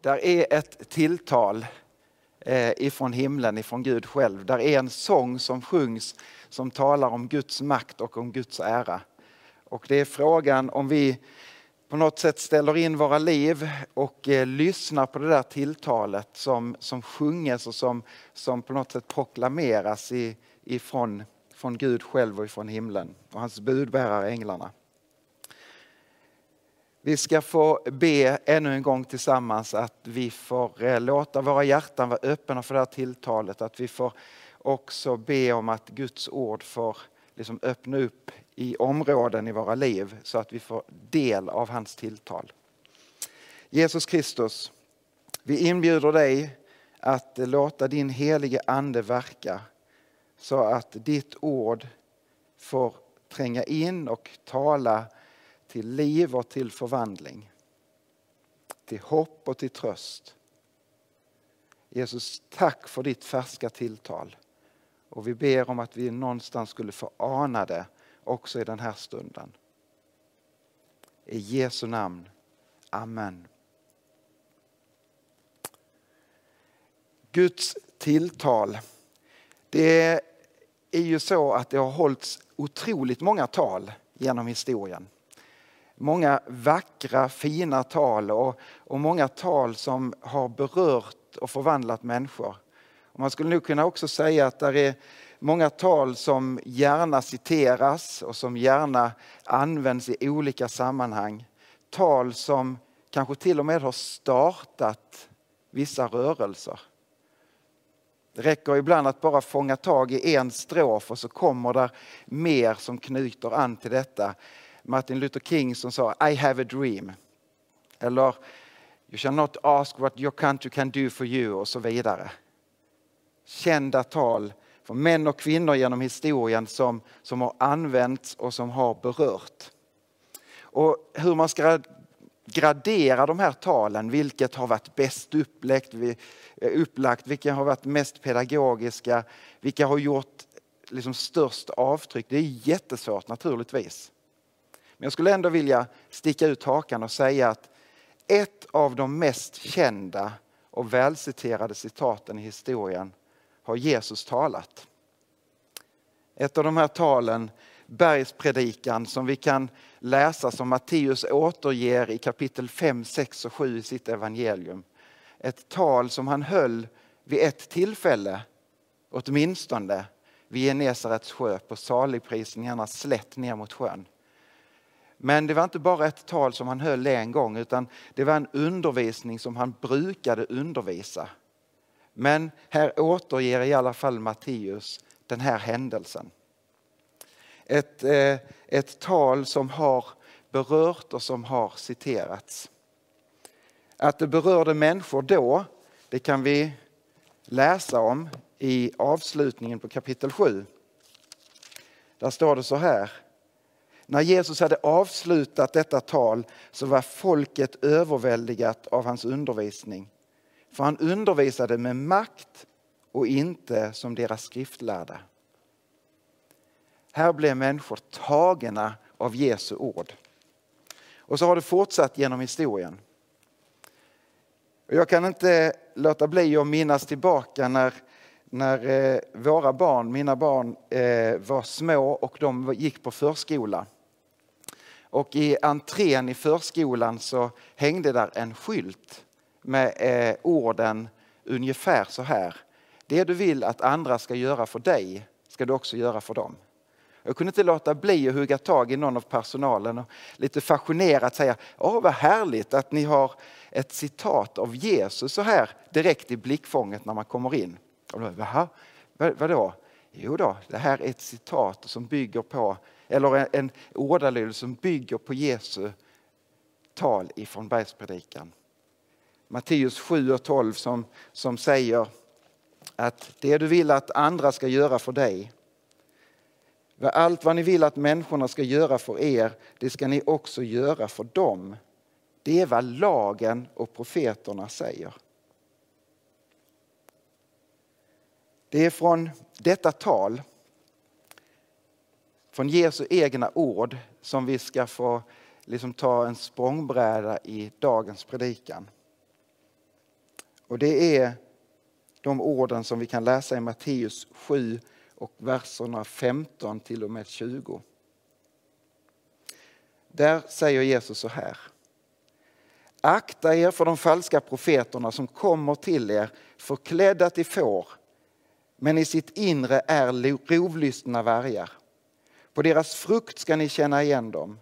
Där är ett tilltal eh, ifrån himlen, ifrån Gud själv. Där är en sång som sjungs som talar om Guds makt och om Guds ära. Och det är frågan om vi på något sätt ställer in våra liv och eh, lyssnar på det där tilltalet som, som sjunges och som, som på något sätt proklameras i, ifrån från Gud själv och ifrån himlen och hans budbärare änglarna. Vi ska få be ännu en gång tillsammans att vi får eh, låta våra hjärtan vara öppna för det här tilltalet. Att vi får också be om att Guds ord får liksom öppna upp i områden i våra liv så att vi får del av hans tilltal. Jesus Kristus, vi inbjuder dig att låta din helige ande verka så att ditt ord får tränga in och tala till liv och till förvandling. Till hopp och till tröst. Jesus, tack för ditt färska tilltal. Och vi ber om att vi någonstans skulle få ana det också i den här stunden. I Jesu namn. Amen. Guds tilltal. Det är ju så att det har hållits otroligt många tal genom historien. Många vackra, fina tal och, och många tal som har berört och förvandlat människor. Och man skulle nog kunna också säga att det är många tal som gärna citeras och som gärna används i olika sammanhang. Tal som kanske till och med har startat vissa rörelser. Det räcker ibland att bara fånga tag i en strof och så kommer det mer som knyter an till detta. Martin Luther King som sa I have a dream. Eller You shall not ask what your country can do for you och så vidare. Kända tal från män och kvinnor genom historien som, som har använts och som har berört. Och hur man ska gradera de här talen, vilket har varit bäst upplagt, upplagt vilka har varit mest pedagogiska, vilka har gjort liksom störst avtryck. Det är jättesvårt naturligtvis. Men jag skulle ändå vilja sticka ut hakan och säga att ett av de mest kända och välciterade citaten i historien har Jesus talat. Ett av de här talen, bergspredikan som vi kan läsa som Matteus återger i kapitel 5, 6 och 7 i sitt evangelium. Ett tal som han höll vid ett tillfälle, åtminstone vid Genesarets sjö på saligprisningarnas slätt ner mot sjön. Men det var inte bara ett tal som han höll en gång utan det var en undervisning som han brukade undervisa. Men här återger i alla fall Matteus den här händelsen. Ett, eh, ett tal som har berört och som har citerats. Att det berörde människor då, det kan vi läsa om i avslutningen på kapitel 7. Där står det så här. När Jesus hade avslutat detta tal så var folket överväldigat av hans undervisning. För han undervisade med makt och inte som deras skriftlärda. Här blev människor tagna av Jesu ord. Och så har det fortsatt genom historien. Jag kan inte låta bli att minnas tillbaka när, när eh, våra barn, mina barn, eh, var små och de gick på förskola. Och i entrén i förskolan så hängde där en skylt med eh, orden ungefär så här. Det du vill att andra ska göra för dig ska du också göra för dem. Jag kunde inte låta bli att hugga tag i någon av personalen och lite fascinerat säga, åh vad härligt att ni har ett citat av Jesus så här direkt i blickfånget när man kommer in. Och då, vad, vadå? Jo då, det här är ett citat som bygger på, eller en, en ordalydelse som bygger på Jesu tal ifrån bergspredikan. Matteus 7 och 12 som, som säger att det du vill att andra ska göra för dig, allt vad ni vill att människorna ska göra för er, det ska ni också göra för dem. Det är vad lagen och profeterna säger. Det är från detta tal, från Jesu egna ord, som vi ska få liksom ta en språngbräda i dagens predikan. Och det är de orden som vi kan läsa i Matteus 7 och verserna 15 till och med 20. Där säger Jesus så här. Akta er för de falska profeterna som kommer till er förklädda till får men i sitt inre är rovlystna vargar. På deras frukt ska ni känna igen dem.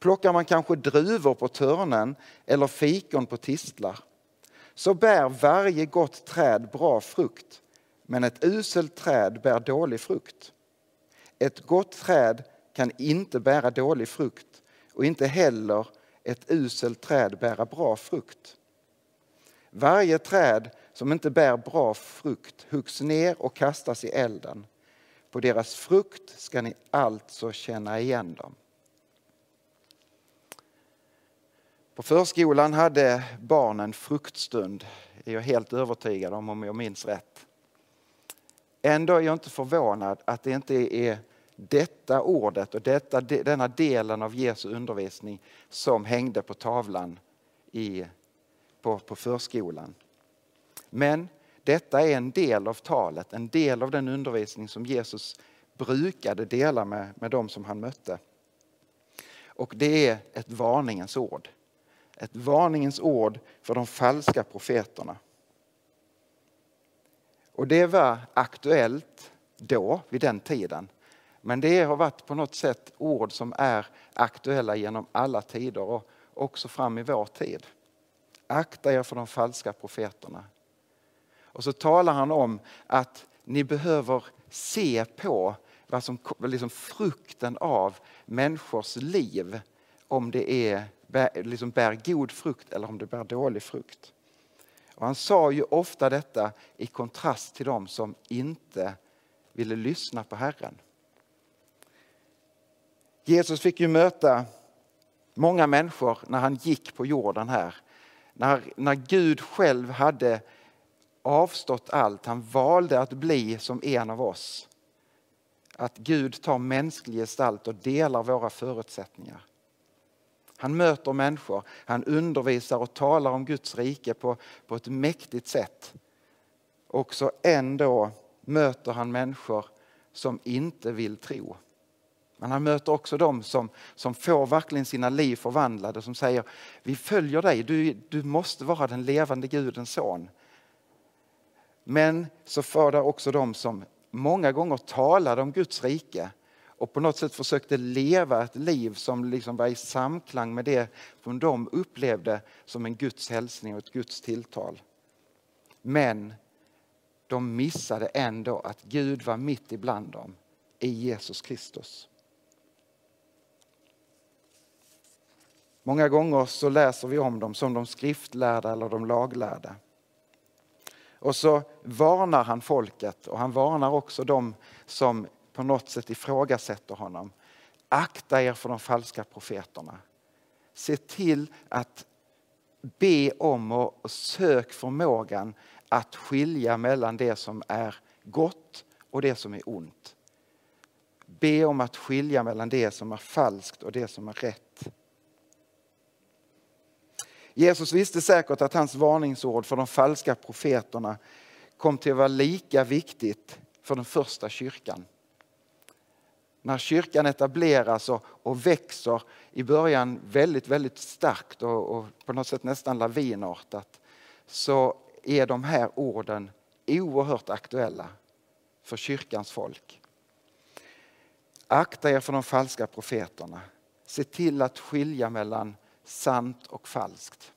Plockar man kanske druvor på törnen eller fikon på tistlar så bär varje gott träd bra frukt men ett uselt träd bär dålig frukt. Ett gott träd kan inte bära dålig frukt och inte heller ett uselt träd bära bra frukt. Varje träd som inte bär bra frukt huggs ner och kastas i elden. På deras frukt ska ni alltså känna igen dem. På förskolan hade barnen fruktstund, är jag helt övertygad om, om jag minns rätt. Ändå är jag inte förvånad att det inte är detta ordet och detta, denna delen av Jesu undervisning som hängde på tavlan i, på, på förskolan. Men detta är en del av talet, en del av den undervisning som Jesus brukade dela med, med dem som han mötte. Och det är ett varningens ord. Ett varningens ord för de falska profeterna. Och det var aktuellt då, vid den tiden. Men det har varit på något sätt ord som är aktuella genom alla tider och också fram i vår tid. Akta er för de falska profeterna. Och så talar han om att ni behöver se på vad som, liksom frukten av människors liv. Om det är, liksom bär god frukt eller om det bär dålig frukt. Och han sa ju ofta detta i kontrast till dem som inte ville lyssna på Herren. Jesus fick ju möta många människor när han gick på jorden här. När, när Gud själv hade avstått allt. Han valde att bli som en av oss. Att Gud tar mänsklig gestalt och delar våra förutsättningar. Han möter människor, han undervisar och talar om Guds rike på, på ett mäktigt sätt. Och så ändå möter han människor som inte vill tro. Men han möter också dem som, som får verkligen sina liv förvandlade, som säger vi följer dig, du, du måste vara den levande Gudens son. Men så får också de som många gånger talade om Guds rike och på något sätt försökte leva ett liv som liksom var i samklang med det som de upplevde som en Guds hälsning och ett Guds tilltal. Men de missade ändå att Gud var mitt ibland dem i Jesus Kristus. Många gånger så läser vi om dem som de skriftlärda eller de laglärda. Och så varnar han folket och han varnar också dem som på något sätt ifrågasätter honom. Akta er för de falska profeterna. Se till att be om och sök förmågan att skilja mellan det som är gott och det som är ont. Be om att skilja mellan det som är falskt och det som är rätt. Jesus visste säkert att hans varningsord för de falska profeterna kom till att vara lika viktigt för den första kyrkan. När kyrkan etableras och, och växer i början väldigt, väldigt starkt och, och på något sätt nästan lavinartat så är de här orden oerhört aktuella för kyrkans folk. Akta er för de falska profeterna. Se till att skilja mellan sant och falskt.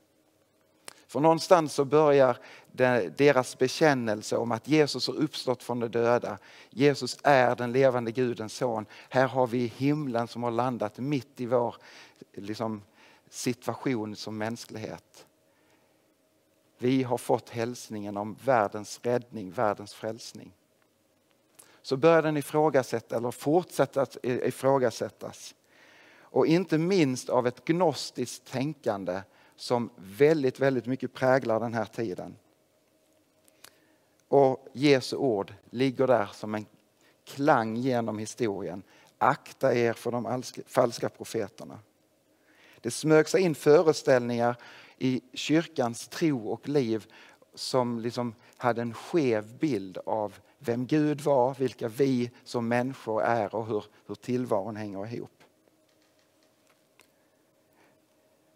För någonstans så börjar deras bekännelse om att Jesus har uppstått från de döda. Jesus är den levande Gudens son. Här har vi himlen som har landat mitt i vår liksom, situation som mänsklighet. Vi har fått hälsningen om världens räddning, världens frälsning. Så börjar den ifrågasätta, eller fortsätta att ifrågasättas. Och inte minst av ett gnostiskt tänkande som väldigt, väldigt mycket präglar den här tiden. Och Jesu ord ligger där som en klang genom historien. Akta er för de falska profeterna. Det smög sig in föreställningar i kyrkans tro och liv som liksom hade en skev bild av vem Gud var, vilka vi som människor är och hur, hur tillvaron hänger ihop.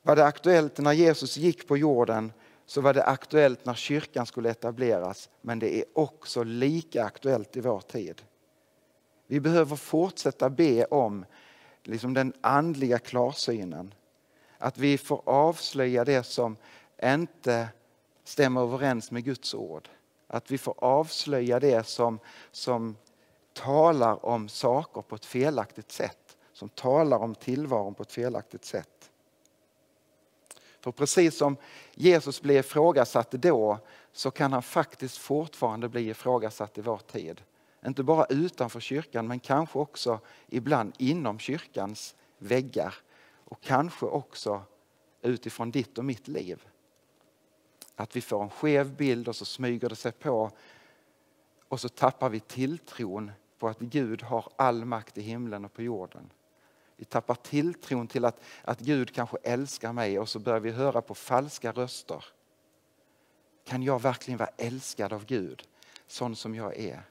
Var det aktuellt när Jesus gick på jorden så var det aktuellt när kyrkan skulle etableras men det är också lika aktuellt i vår tid. Vi behöver fortsätta be om liksom den andliga klarsynen. Att vi får avslöja det som inte stämmer överens med Guds ord. Att vi får avslöja det som, som talar om saker på ett felaktigt sätt. Som talar om tillvaron på ett felaktigt sätt. För precis som Jesus blev ifrågasatt då så kan han faktiskt fortfarande bli ifrågasatt i vår tid. Inte bara utanför kyrkan men kanske också ibland inom kyrkans väggar. Och kanske också utifrån ditt och mitt liv. Att vi får en skev bild och så smyger det sig på och så tappar vi tilltron på att Gud har all makt i himlen och på jorden. Vi tappar tilltron till att, att Gud kanske älskar mig och så börjar vi höra på falska röster. Kan jag verkligen vara älskad av Gud, sån som jag är?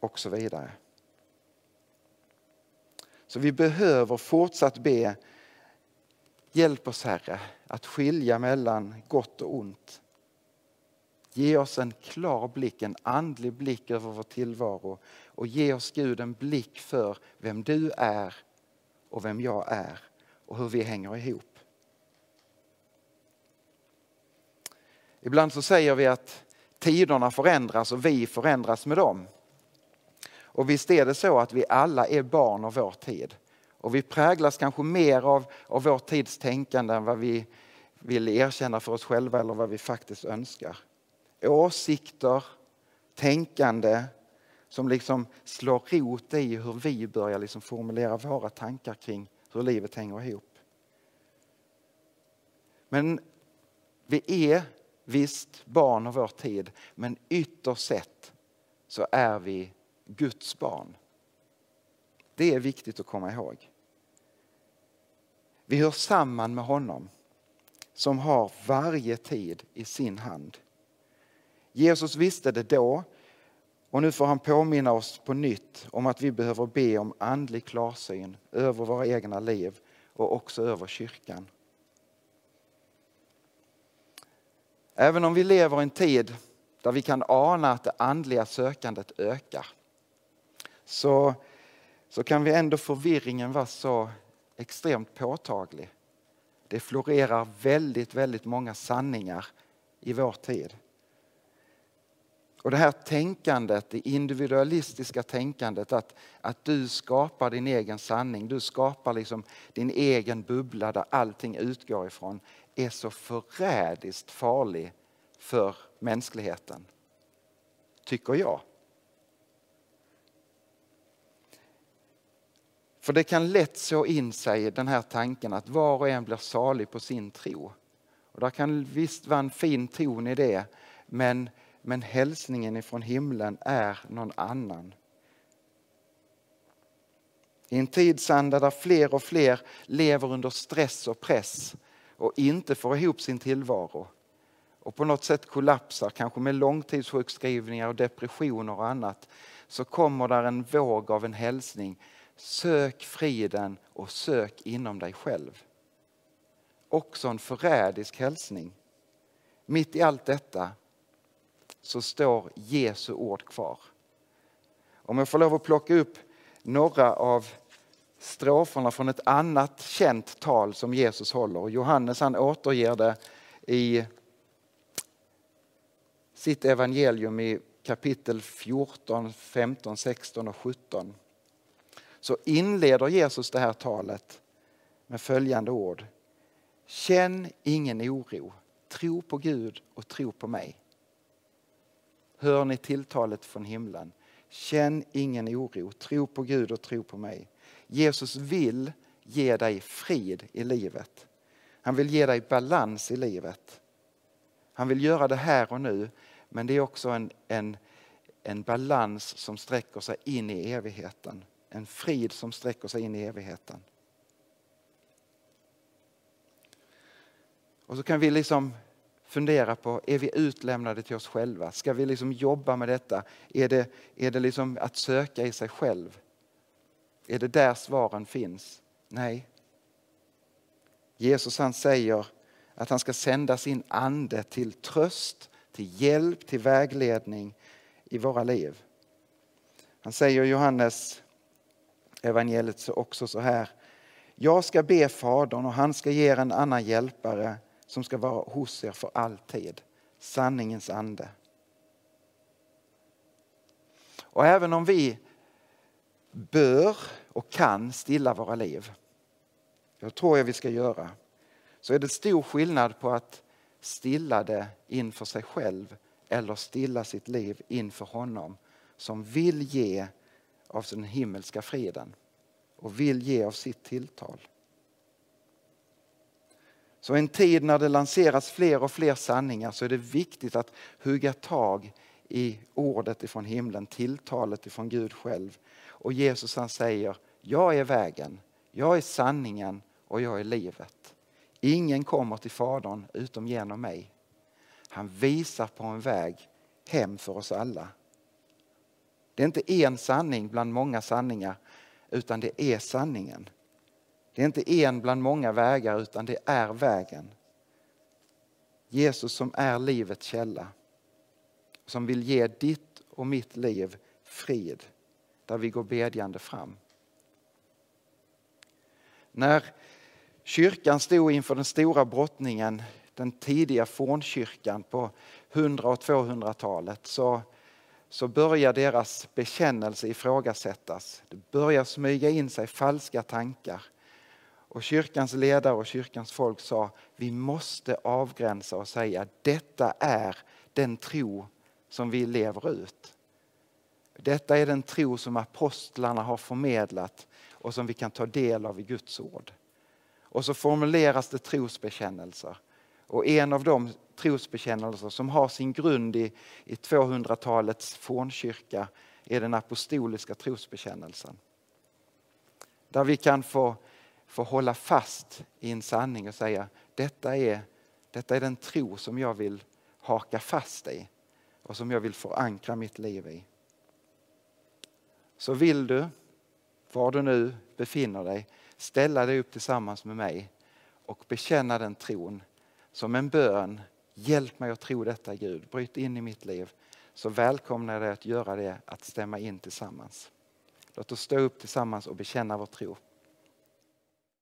Och så vidare. Så vi behöver fortsatt be Hjälp oss Herre att skilja mellan gott och ont. Ge oss en klar blick, en andlig blick över vår tillvaro och ge oss Gud en blick för vem du är och vem jag är och hur vi hänger ihop. Ibland så säger vi att tiderna förändras och vi förändras med dem. Och visst är det så att vi alla är barn av vår tid. Och vi präglas kanske mer av, av vår tids tänkande än vad vi vill erkänna för oss själva eller vad vi faktiskt önskar. Åsikter, tänkande som liksom slår rot i hur vi börjar liksom formulera våra tankar kring hur livet hänger ihop. Men vi är visst barn av vår tid, men ytterst sett så är vi Guds barn. Det är viktigt att komma ihåg. Vi hör samman med honom som har varje tid i sin hand. Jesus visste det då och nu får han påminna oss på nytt om att vi behöver be om andlig klarsyn över våra egna liv och också över kyrkan. Även om vi lever i en tid där vi kan ana att det andliga sökandet ökar så, så kan vi ändå förvirringen vara så extremt påtaglig. Det florerar väldigt, väldigt många sanningar i vår tid. Och det här tänkandet, det individualistiska tänkandet att, att du skapar din egen sanning, du skapar liksom din egen bubbla där allting utgår ifrån, är så förrädiskt farlig för mänskligheten. Tycker jag. För det kan lätt så in sig den här tanken att var och en blir salig på sin tro. Och där kan visst vara en fin ton i det, men, men hälsningen ifrån himlen är någon annan. I en tidsanda där fler och fler lever under stress och press och inte får ihop sin tillvaro och på något sätt kollapsar, kanske med långtidssjukskrivningar och depressioner och annat, så kommer där en våg av en hälsning Sök friden och sök inom dig själv. Också en förrädisk hälsning. Mitt i allt detta så står Jesu ord kvar. Om jag får lov att plocka upp några av stroferna från ett annat känt tal som Jesus håller. Johannes han återger det i sitt evangelium i kapitel 14, 15, 16 och 17 så inleder Jesus det här talet med följande ord. Känn ingen oro, tro på Gud och tro på mig. Hör ni tilltalet från himlen? Känn ingen oro, tro på Gud och tro på mig. Jesus vill ge dig frid i livet. Han vill ge dig balans i livet. Han vill göra det här och nu, men det är också en, en, en balans som sträcker sig in i evigheten. En frid som sträcker sig in i evigheten. Och så kan vi liksom fundera på, är vi utlämnade till oss själva? Ska vi liksom jobba med detta? Är det, är det liksom att söka i sig själv? Är det där svaren finns? Nej. Jesus han säger att han ska sända sin ande till tröst, till hjälp, till vägledning i våra liv. Han säger Johannes evangeliet också så här. Jag ska be Fadern och han ska ge er en annan hjälpare som ska vara hos er för alltid. Sanningens ande. Och även om vi bör och kan stilla våra liv, det tror jag vi ska göra, så är det stor skillnad på att stilla det inför sig själv eller stilla sitt liv inför honom som vill ge av den himmelska friden och vill ge av sitt tilltal. Så i en tid när det lanseras fler och fler sanningar så är det viktigt att hugga tag i ordet ifrån himlen, tilltalet ifrån Gud själv. Och Jesus han säger, jag är vägen, jag är sanningen och jag är livet. Ingen kommer till Fadern utom genom mig. Han visar på en väg hem för oss alla. Det är inte en sanning bland många sanningar utan det är sanningen. Det är inte en bland många vägar utan det är vägen. Jesus som är livets källa. Som vill ge ditt och mitt liv frid. Där vi går bedjande fram. När kyrkan stod inför den stora brottningen, den tidiga fornkyrkan på 100 och 200-talet så så börjar deras bekännelse ifrågasättas. Det börjar smyga in sig falska tankar. Och kyrkans ledare och kyrkans folk sa vi måste avgränsa och säga detta är den tro som vi lever ut. Detta är den tro som apostlarna har förmedlat och som vi kan ta del av i Guds ord. Och så formuleras det trosbekännelser. Och en av de trosbekännelser som har sin grund i, i 200-talets fornkyrka är den apostoliska trosbekännelsen. Där vi kan få, få hålla fast i en sanning och säga detta är, detta är den tro som jag vill haka fast i och som jag vill förankra mitt liv i. Så vill du, var du nu befinner dig, ställa dig upp tillsammans med mig och bekänna den tron som en bön. Hjälp mig att tro detta Gud, bryt in i mitt liv. Så välkomnar jag dig att göra det, att stämma in tillsammans. Låt oss stå upp tillsammans och bekänna vår tro.